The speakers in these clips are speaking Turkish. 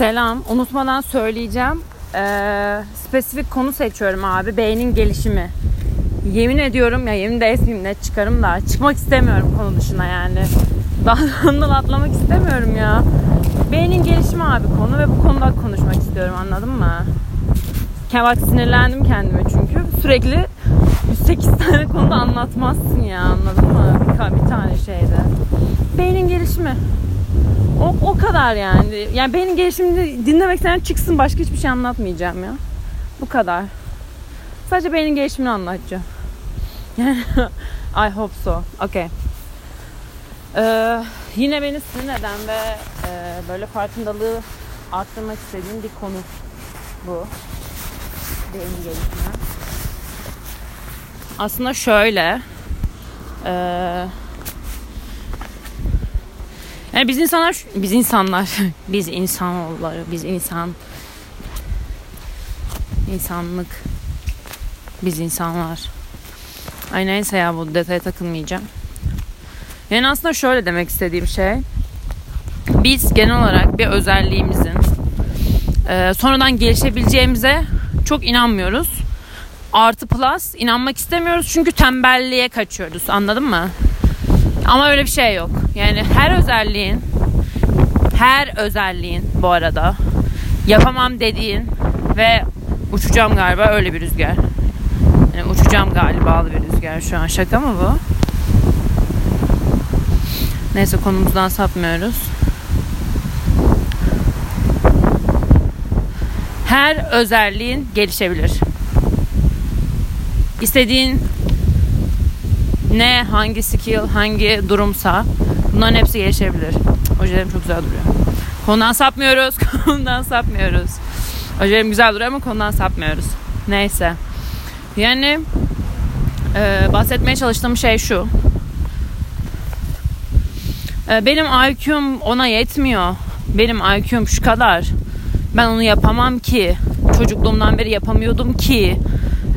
Selam. Unutmadan söyleyeceğim. Ee, spesifik konu seçiyorum abi. Beynin gelişimi. Yemin ediyorum ya yemin de etmeyeyim net çıkarım da çıkmak istemiyorum konu dışına yani. Daha atlamak istemiyorum ya. Beynin gelişimi abi konu ve bu konuda konuşmak istiyorum anladın mı? Bak sinirlendim kendime çünkü. Sürekli 108 tane konuda anlatmazsın ya anladın mı? Bir, bir tane şeyde. Beynin gelişimi. O, o kadar yani. Yani benim gelişimini dinlemek isteyen çıksın başka hiçbir şey anlatmayacağım ya. Bu kadar. Sadece benim gelişimini anlatacağım. I hope so. Okay. Ee, yine beni sinir eden ve e, böyle farkındalığı arttırmak istediğim bir konu bu. Beyin gelişimi. Aslında şöyle. Eee yani biz insanlar, biz insanlar, biz insanoğulları, biz insan, insanlık, biz insanlar. Ay neyse ya bu detaya takılmayacağım. Yani aslında şöyle demek istediğim şey, biz genel olarak bir özelliğimizin e, sonradan gelişebileceğimize çok inanmıyoruz. Artı plus inanmak istemiyoruz çünkü tembelliğe kaçıyoruz anladın mı? Ama öyle bir şey yok. Yani her özelliğin her özelliğin bu arada yapamam dediğin ve uçacağım galiba öyle bir rüzgar. Yani uçacağım galiba bir rüzgar şu an. Şaka mı bu? Neyse konumuzdan sapmıyoruz. Her özelliğin gelişebilir. İstediğin ne hangi skill hangi durumsa bunların hepsi gelişebilir. Ojelerim çok güzel duruyor. Konudan sapmıyoruz. Konudan sapmıyoruz. Ojelerim güzel duruyor ama konudan sapmıyoruz. Neyse. Yani e, bahsetmeye çalıştığım şey şu. E, benim IQ'm ona yetmiyor. Benim IQ'm şu kadar. Ben onu yapamam ki. Çocukluğumdan beri yapamıyordum ki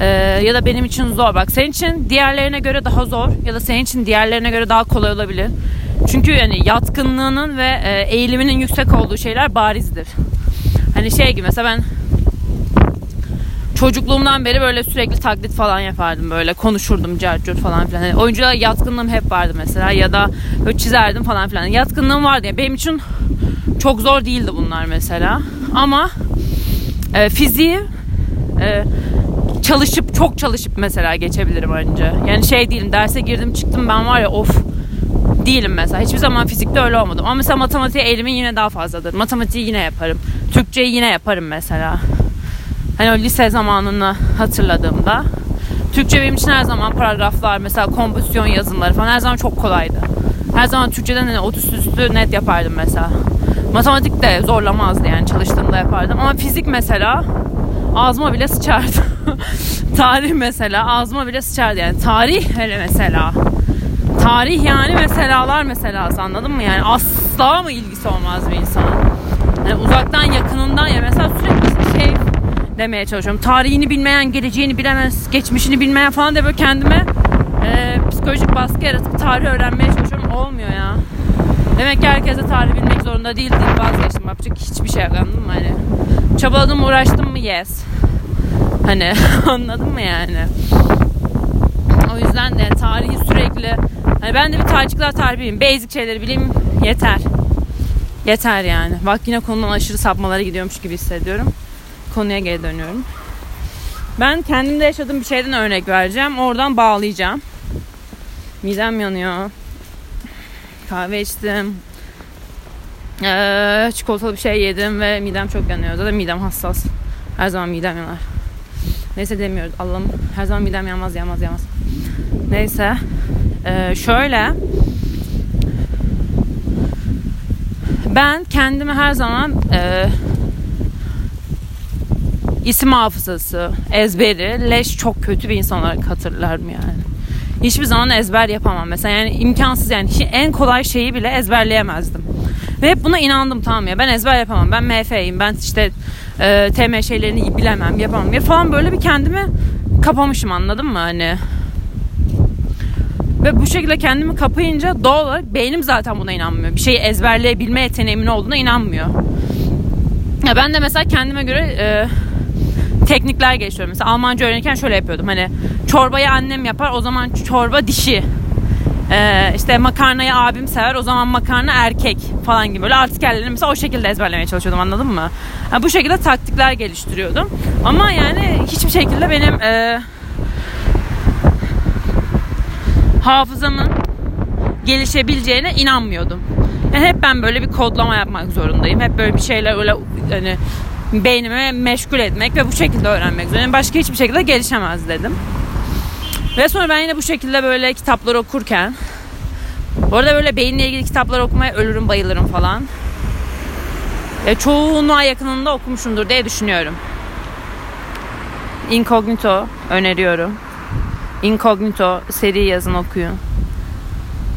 ee, ya da benim için zor. Bak senin için diğerlerine göre daha zor ya da senin için diğerlerine göre daha kolay olabilir. Çünkü yani yatkınlığının ve e, eğiliminin yüksek olduğu şeyler barizdir. Hani şey gibi mesela ben çocukluğumdan beri böyle sürekli taklit falan yapardım böyle konuşurdum carcut falan filan. Yani oyunculuğa yatkınlığım hep vardı mesela ya da böyle çizerdim falan filan. Yatkınlığım vardı yani benim için çok zor değildi bunlar mesela. Ama e, fiziği e, çalışıp çok çalışıp mesela geçebilirim önce. Yani şey değilim derse girdim çıktım ben var ya of değilim mesela. Hiçbir zaman fizikte öyle olmadım. Ama mesela matematiğe eğilimin yine daha fazladır. Matematiği yine yaparım. Türkçeyi yine yaparım mesela. Hani o lise zamanını hatırladığımda. Türkçe benim için her zaman paragraflar mesela kompozisyon yazımları falan her zaman çok kolaydı. Her zaman Türkçeden hani 30 üstü net yapardım mesela. Matematik de zorlamazdı yani çalıştığımda yapardım. Ama fizik mesela ağzıma bile sıçardı. tarih mesela ağzıma bile sıçardı yani. Tarih hele mesela. Tarih yani meselalar mesela anladın mı? Yani asla mı ilgisi olmaz bir insan? Yani uzaktan yakınından ya mesela sürekli şey demeye çalışıyorum. Tarihini bilmeyen geleceğini bilemez, geçmişini bilmeyen falan da böyle kendime e, psikolojik baskı yaratıp tarih öğrenmeye çalışıyorum. Olmuyor ya. Demek ki herkese tarih bilmek zorunda değil deyip vazgeçtim. Yapacak hiçbir şey mı? Hani çabaladım uğraştım mı? Yes. Hani anladın mı yani? O yüzden de tarihi sürekli hani ben de bir tarihçiler tarihi bileyim. Basic şeyleri bileyim yeter. Yeter yani. Bak yine konudan aşırı sapmalara gidiyormuş gibi hissediyorum. Konuya geri dönüyorum. Ben kendimde yaşadığım bir şeyden örnek vereceğim. Oradan bağlayacağım. Midem yanıyor. Kahve içtim. Ee, çikolatalı bir şey yedim ve midem çok yanıyor. Zaten midem hassas. Her zaman midem yanar. Neyse demiyoruz. Allah'ım her zaman midem yanmaz yanmaz yanmaz. Neyse. Ee, şöyle. Ben kendimi her zaman e, isim hafızası, ezberi, leş çok kötü bir insan olarak hatırlarım yani. Hiçbir zaman ezber yapamam. Mesela yani imkansız yani en kolay şeyi bile ezberleyemezdim. Ve hep buna inandım tamam ya ben ezber yapamam. Ben MF'yim. Ben işte e, TM şeylerini bilemem yapamam ya falan böyle bir kendimi kapamışım anladın mı hani. Ve bu şekilde kendimi kapayınca doğal olarak beynim zaten buna inanmıyor. Bir şeyi ezberleyebilme yeteneğimin olduğuna inanmıyor. Ya ben de mesela kendime göre e, teknikler geliştiriyorum. Mesela Almanca öğrenirken şöyle yapıyordum. Hani çorbayı annem yapar o zaman çorba dişi. Ee, işte makarnayı abim sever o zaman makarna erkek falan gibi böyle artikelleri mesela o şekilde ezberlemeye çalışıyordum anladın mı? Yani bu şekilde taktikler geliştiriyordum. Ama yani hiçbir şekilde benim e, hafızamın gelişebileceğine inanmıyordum. Yani hep ben böyle bir kodlama yapmak zorundayım. Hep böyle bir şeyler öyle hani beynimi meşgul etmek ve bu şekilde öğrenmek zorundayım. Başka hiçbir şekilde gelişemez dedim. Ve sonra ben yine bu şekilde böyle kitaplar okurken bu arada böyle beyinle ilgili kitaplar okumaya ölürüm bayılırım falan. E, çoğunluğa yakınında okumuşumdur diye düşünüyorum. Incognito öneriyorum. Incognito seri yazın okuyun.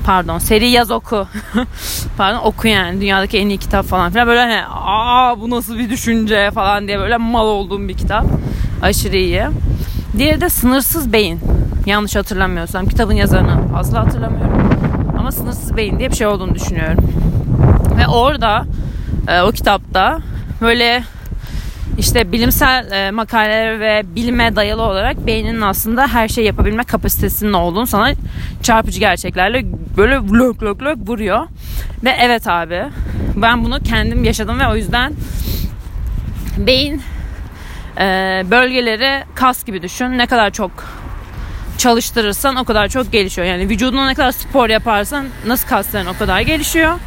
Pardon seri yaz oku. Pardon oku yani dünyadaki en iyi kitap falan filan. Böyle hani aa bu nasıl bir düşünce falan diye böyle mal olduğum bir kitap. Aşırı iyi. Diğeri de Sınırsız Beyin. Yanlış hatırlamıyorsam. Kitabın yazarını fazla hatırlamıyorum. Ama Sınırsız Beyin diye bir şey olduğunu düşünüyorum. Ve orada e, o kitapta böyle işte bilimsel e, makaleler ve bilime dayalı olarak beyninin aslında her şey yapabilme kapasitesinin olduğunu sana çarpıcı gerçeklerle böyle lök lök lök vuruyor. Ve evet abi ben bunu kendim yaşadım ve o yüzden beyin e, bölgeleri kas gibi düşün. Ne kadar çok çalıştırırsan o kadar çok gelişiyor. Yani vücuduna ne kadar spor yaparsan nasıl kasların o kadar gelişiyor.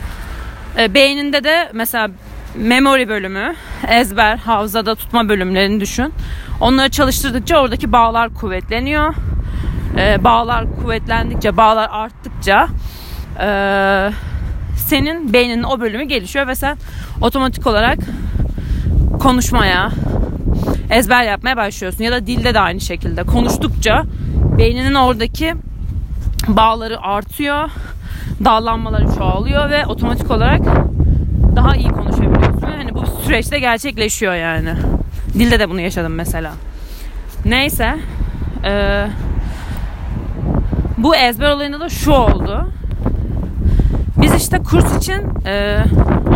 E, beyninde de mesela memory bölümü, ezber, hafızada tutma bölümlerini düşün. Onları çalıştırdıkça oradaki bağlar kuvvetleniyor. E, bağlar kuvvetlendikçe, bağlar arttıkça e, senin beyninin o bölümü gelişiyor ve sen otomatik olarak konuşmaya, ezber yapmaya başlıyorsun. Ya da dilde de aynı şekilde. Konuştukça beyninin oradaki bağları artıyor, dallanmaları çoğalıyor ve otomatik olarak daha iyi konuşabiliyorsun. Yani bu süreçte gerçekleşiyor yani. Dilde de bunu yaşadım mesela. Neyse. Ee, bu ezber olayında da şu oldu. Biz işte kurs için e,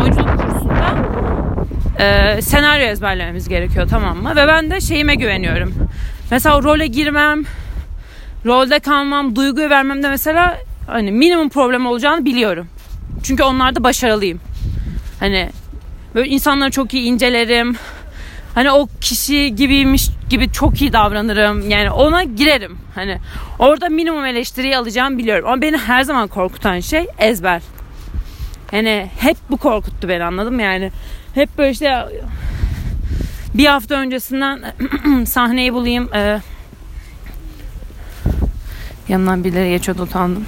oyunculuk kursunda e, senaryo ezberlememiz gerekiyor tamam mı? Ve ben de şeyime güveniyorum. Mesela role girmem, rolde kalmam, duyguyu vermemde mesela hani minimum problem olacağını biliyorum. Çünkü onlarda başarılıyım. Hani böyle insanları çok iyi incelerim. Hani o kişi gibiymiş gibi çok iyi davranırım. Yani ona girerim. Hani orada minimum eleştiriyi alacağım biliyorum. Ama beni her zaman korkutan şey ezber. Hani hep bu korkuttu beni anladım yani. Hep böyle işte bir hafta öncesinden sahneyi bulayım. E, yanından birileri geçiyordu utandım.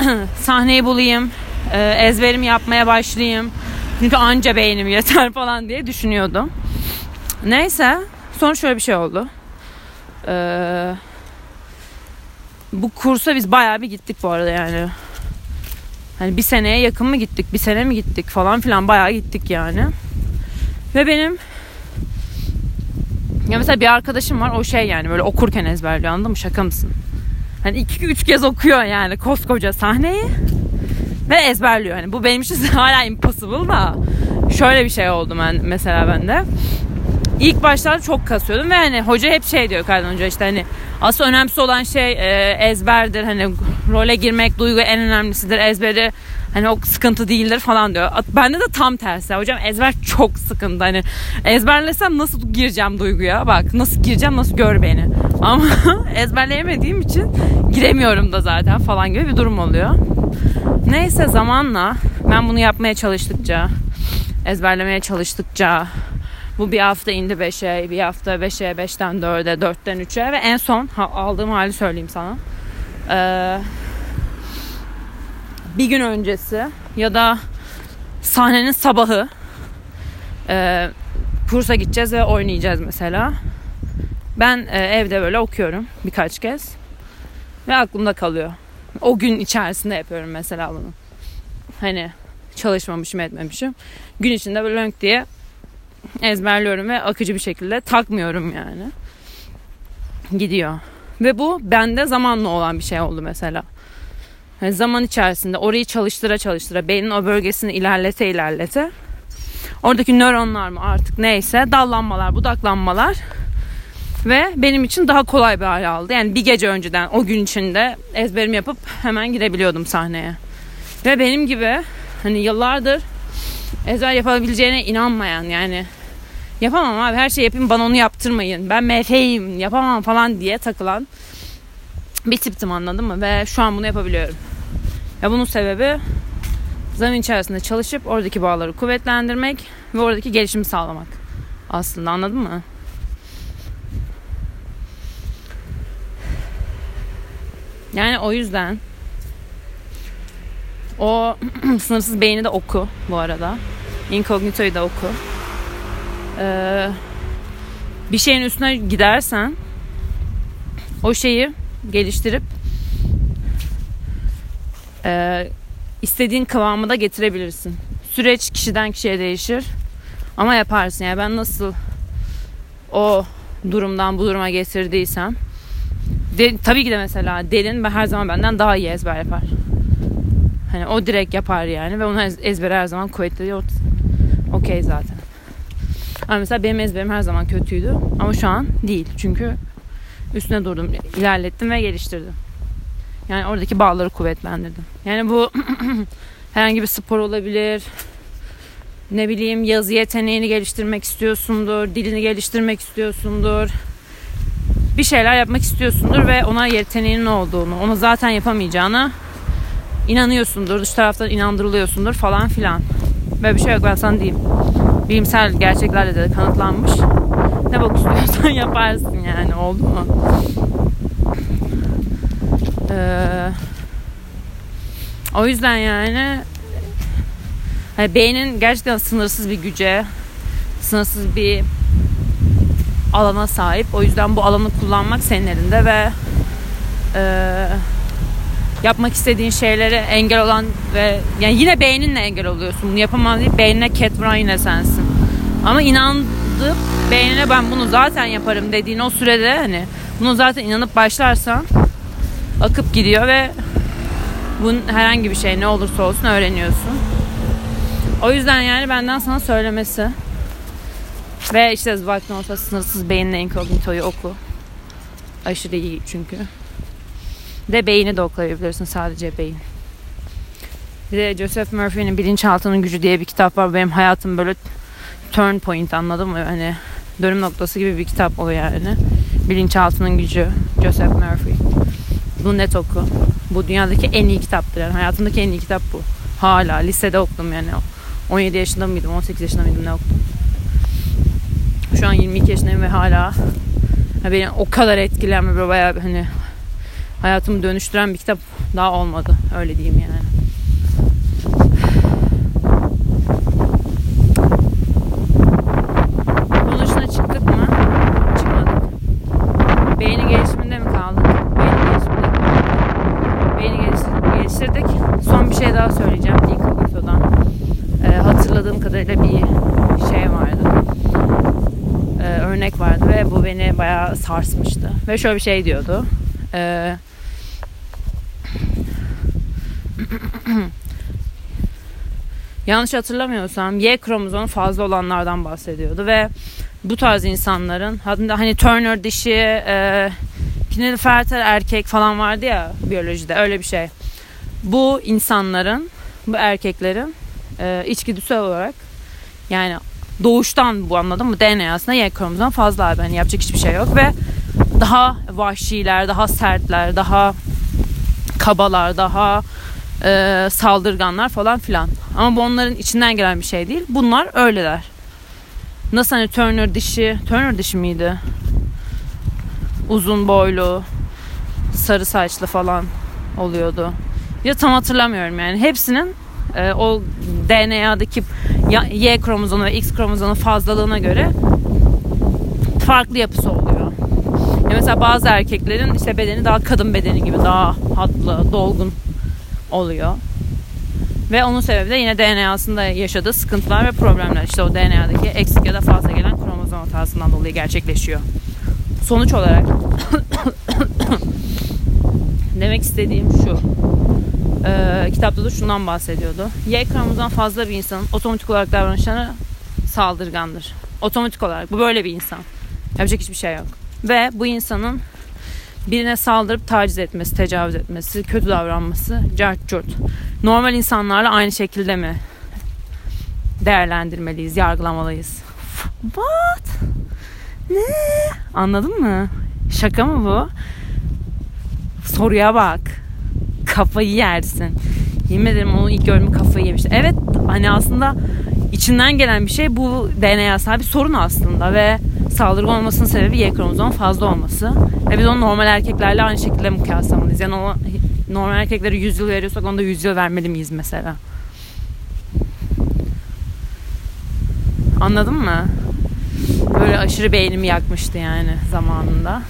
sahneyi bulayım. E, ezberimi yapmaya başlayayım. Çünkü anca beynim yeter falan diye düşünüyordum. Neyse. Sonra şöyle bir şey oldu. Ee, bu kursa biz bayağı bir gittik bu arada yani. Hani bir seneye yakın mı gittik, bir sene mi gittik falan filan bayağı gittik yani. Ve benim ya mesela bir arkadaşım var o şey yani böyle okurken ezberliyor anladın mı? Şaka mısın? Hani iki üç kez okuyor yani koskoca sahneyi ve ezberliyor. Hani bu benim için hala impossible da şöyle bir şey oldu ben mesela bende. İlk başlarda çok kasıyordum ve hani hoca hep şey diyor Kaydan Hoca işte hani asıl önemlisi olan şey e, ezberdir. Hani role girmek duygu en önemlisidir. Ezberi hani o sıkıntı değildir falan diyor. Bende de tam tersi. Hocam ezber çok sıkıntı. Hani ezberlesem nasıl gireceğim duyguya? Bak nasıl gireceğim nasıl gör beni. Ama ezberleyemediğim için giremiyorum da zaten falan gibi bir durum oluyor. Neyse zamanla ben bunu yapmaya çalıştıkça, ezberlemeye çalıştıkça bu bir hafta indi 5'e, bir hafta 5'e, 5'ten 4'e, 4'ten 3'e ve en son aldığım hali söyleyeyim sana. Ee, bir gün öncesi ya da sahnenin sabahı e, kursa gideceğiz ve oynayacağız mesela. Ben e, evde böyle okuyorum birkaç kez ve aklımda kalıyor. O gün içerisinde yapıyorum mesela bunu. Hani çalışmamışım etmemişim. Gün içinde böyle lönk diye ezberliyorum ve akıcı bir şekilde takmıyorum yani. Gidiyor. Ve bu bende zamanla olan bir şey oldu mesela. Yani zaman içerisinde orayı çalıştıra çalıştıra beynin o bölgesini ilerlete ilerlete Oradaki nöronlar mı artık neyse dallanmalar, budaklanmalar ve benim için daha kolay bir hale aldı. Yani bir gece önceden o gün içinde ezberimi yapıp hemen girebiliyordum sahneye. Ve benim gibi hani yıllardır ezber yapabileceğine inanmayan yani yapamam abi her şey yapayım bana onu yaptırmayın. Ben MF'yim yapamam falan diye takılan bir tiptim anladın mı? Ve şu an bunu yapabiliyorum. Ya bunun sebebi zaman içerisinde çalışıp oradaki bağları kuvvetlendirmek ve oradaki gelişimi sağlamak. Aslında anladın mı? Yani o yüzden o sınırsız beyni de oku bu arada. Incognito'yu da oku. Ee, bir şeyin üstüne gidersen o şeyi geliştirip e, istediğin kıvamı da getirebilirsin. Süreç kişiden kişiye değişir. Ama yaparsın. Yani ben nasıl o durumdan bu duruma getirdiysem de, tabii ki de mesela Derin her zaman benden daha iyi ezber yapar. Hani o direkt yapar yani ve onun ezberi her zaman kuvvetli. Okey zaten. Ama mesela benim ezberim her zaman kötüydü. Ama şu an değil. Çünkü üstüne durdum, ilerlettim ve geliştirdim. Yani oradaki bağları kuvvetlendirdim. Yani bu herhangi bir spor olabilir. Ne bileyim yazı yeteneğini geliştirmek istiyorsundur, dilini geliştirmek istiyorsundur. Bir şeyler yapmak istiyorsundur ve ona yeteneğinin olduğunu, onu zaten yapamayacağını inanıyorsundur, dış taraftan inandırılıyorsundur falan filan. Böyle bir şey yok ben sana diyeyim. Bilimsel gerçeklerle de kanıtlanmış. Ne bak istiyorsan yaparsın yani oldu mu? Ee, o yüzden yani hani beynin gerçekten sınırsız bir güce, sınırsız bir alana sahip. O yüzden bu alanı kullanmak senin elinde ve e, yapmak istediğin şeylere engel olan ve yani yine beyninle engel oluyorsun. Bunu yapamam deyip beynine ket vuran yine sensin. Ama inanıp beynine ben bunu zaten yaparım dediğin o sürede hani bunu zaten inanıp başlarsan akıp gidiyor ve bunun herhangi bir şey ne olursa olsun öğreniyorsun. O yüzden yani benden sana söylemesi ve işte vaktin olsa sınırsız beyinle incognito'yu oku. Aşırı iyi çünkü. De beyni de okuyabilirsin sadece beyin. Bir de Joseph Murphy'nin Bilinçaltının Gücü diye bir kitap var. Benim hayatım böyle turn point anladın mı? Hani dönüm noktası gibi bir kitap o yani. Bilinçaltının Gücü Joseph Murphy. Bunu net oku. Bu dünyadaki en iyi kitaptır. Yani hayatımdaki en iyi kitap bu. Hala lisede okudum yani. 17 yaşında mıydım, 18 yaşında mıydım ne okudum. Şu an 22 yaşındayım ve hala beni o kadar etkilen ve bayağı hani hayatımı dönüştüren bir kitap daha olmadı. Öyle diyeyim yani. Bunun dışına çıktık mı? Çıkmadık. Beyni gelişiminde mi kaldık? Beyni gelişiminde kaldık. Beyni geliştirdik. Son bir şey daha söyleyeceğim. İlk videodan. Ee, hatırladığım kadarıyla bir şey vardı. Ee, örnek vardı ve bu beni bayağı sarsmıştı. Ve şöyle bir şey diyordu. Ee, yanlış hatırlamıyorsam Y kromozomu fazla olanlardan bahsediyordu ve bu tarz insanların hani Turner dişi e, Klinefelter erkek falan vardı ya biyolojide öyle bir şey. Bu insanların bu erkeklerin e, içgüdüsel olarak yani doğuştan bu anladın mı DNA'sında Y kromozomu fazla abi hani yapacak hiçbir şey yok ve daha vahşiler, daha sertler, daha kabalar, daha e, saldırganlar falan filan. Ama bu onların içinden gelen bir şey değil. Bunlar öyleler. Nasıl hani Turner dişi, Turner dişi miydi? Uzun boylu, sarı saçlı falan oluyordu. Ya tam hatırlamıyorum yani. Hepsinin e, o DNA'daki Y kromozomu ve X kromozomu fazlalığına göre farklı yapısı oluyor. Ya mesela bazı erkeklerin işte bedeni daha kadın bedeni gibi daha hatlı, dolgun oluyor. Ve onun sebebi de yine DNA'sında yaşadığı sıkıntılar ve problemler. İşte o DNA'daki eksik ya da fazla gelen kromozom hatasından dolayı gerçekleşiyor. Sonuç olarak demek istediğim şu. Ee, kitapta da şundan bahsediyordu. Y kromozom fazla bir insanın otomatik olarak davranışlarını saldırgandır. Otomatik olarak. Bu böyle bir insan. Yapacak hiçbir şey yok. Ve bu insanın birine saldırıp taciz etmesi, tecavüz etmesi, kötü davranması, cart curt. Normal insanlarla aynı şekilde mi değerlendirmeliyiz, yargılamalıyız? What? Ne? Anladın mı? Şaka mı bu? Soruya bak. Kafayı yersin. Yemin ederim onu ilk gördüğüm kafayı yemişti. Evet hani aslında içinden gelen bir şey bu DNA'sal bir sorun aslında ve saldırgan olmasının sebebi Y kromozom fazla olması. Ve biz onu normal erkeklerle aynı şekilde mi kıyaslamalıyız? Yani o normal erkeklere 100 yıl veriyorsak onda 100 yıl vermeli miyiz mesela? Anladın mı? Böyle aşırı beynimi yakmıştı yani zamanında.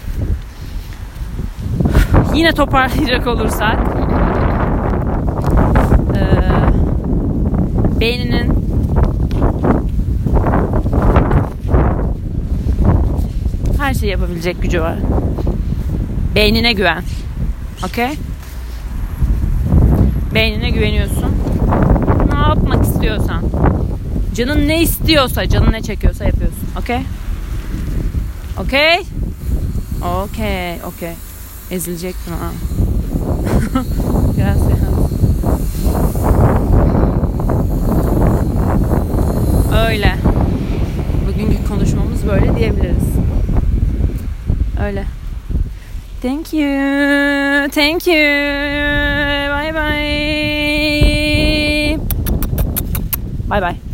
Yine toparlayacak olursak beyninin her şeyi yapabilecek gücü var. Beynine güven. Okey? Beynine güveniyorsun. Ne yapmak istiyorsan. Canın ne istiyorsa, canın ne çekiyorsa yapıyorsun. Okey? Okey? Okey, okey. Ezilecektim ha. Gracias. Öyle. Bugünkü konuşmamız böyle diyebiliriz. Öyle. Thank you. Thank you. Bye bye. Bye bye.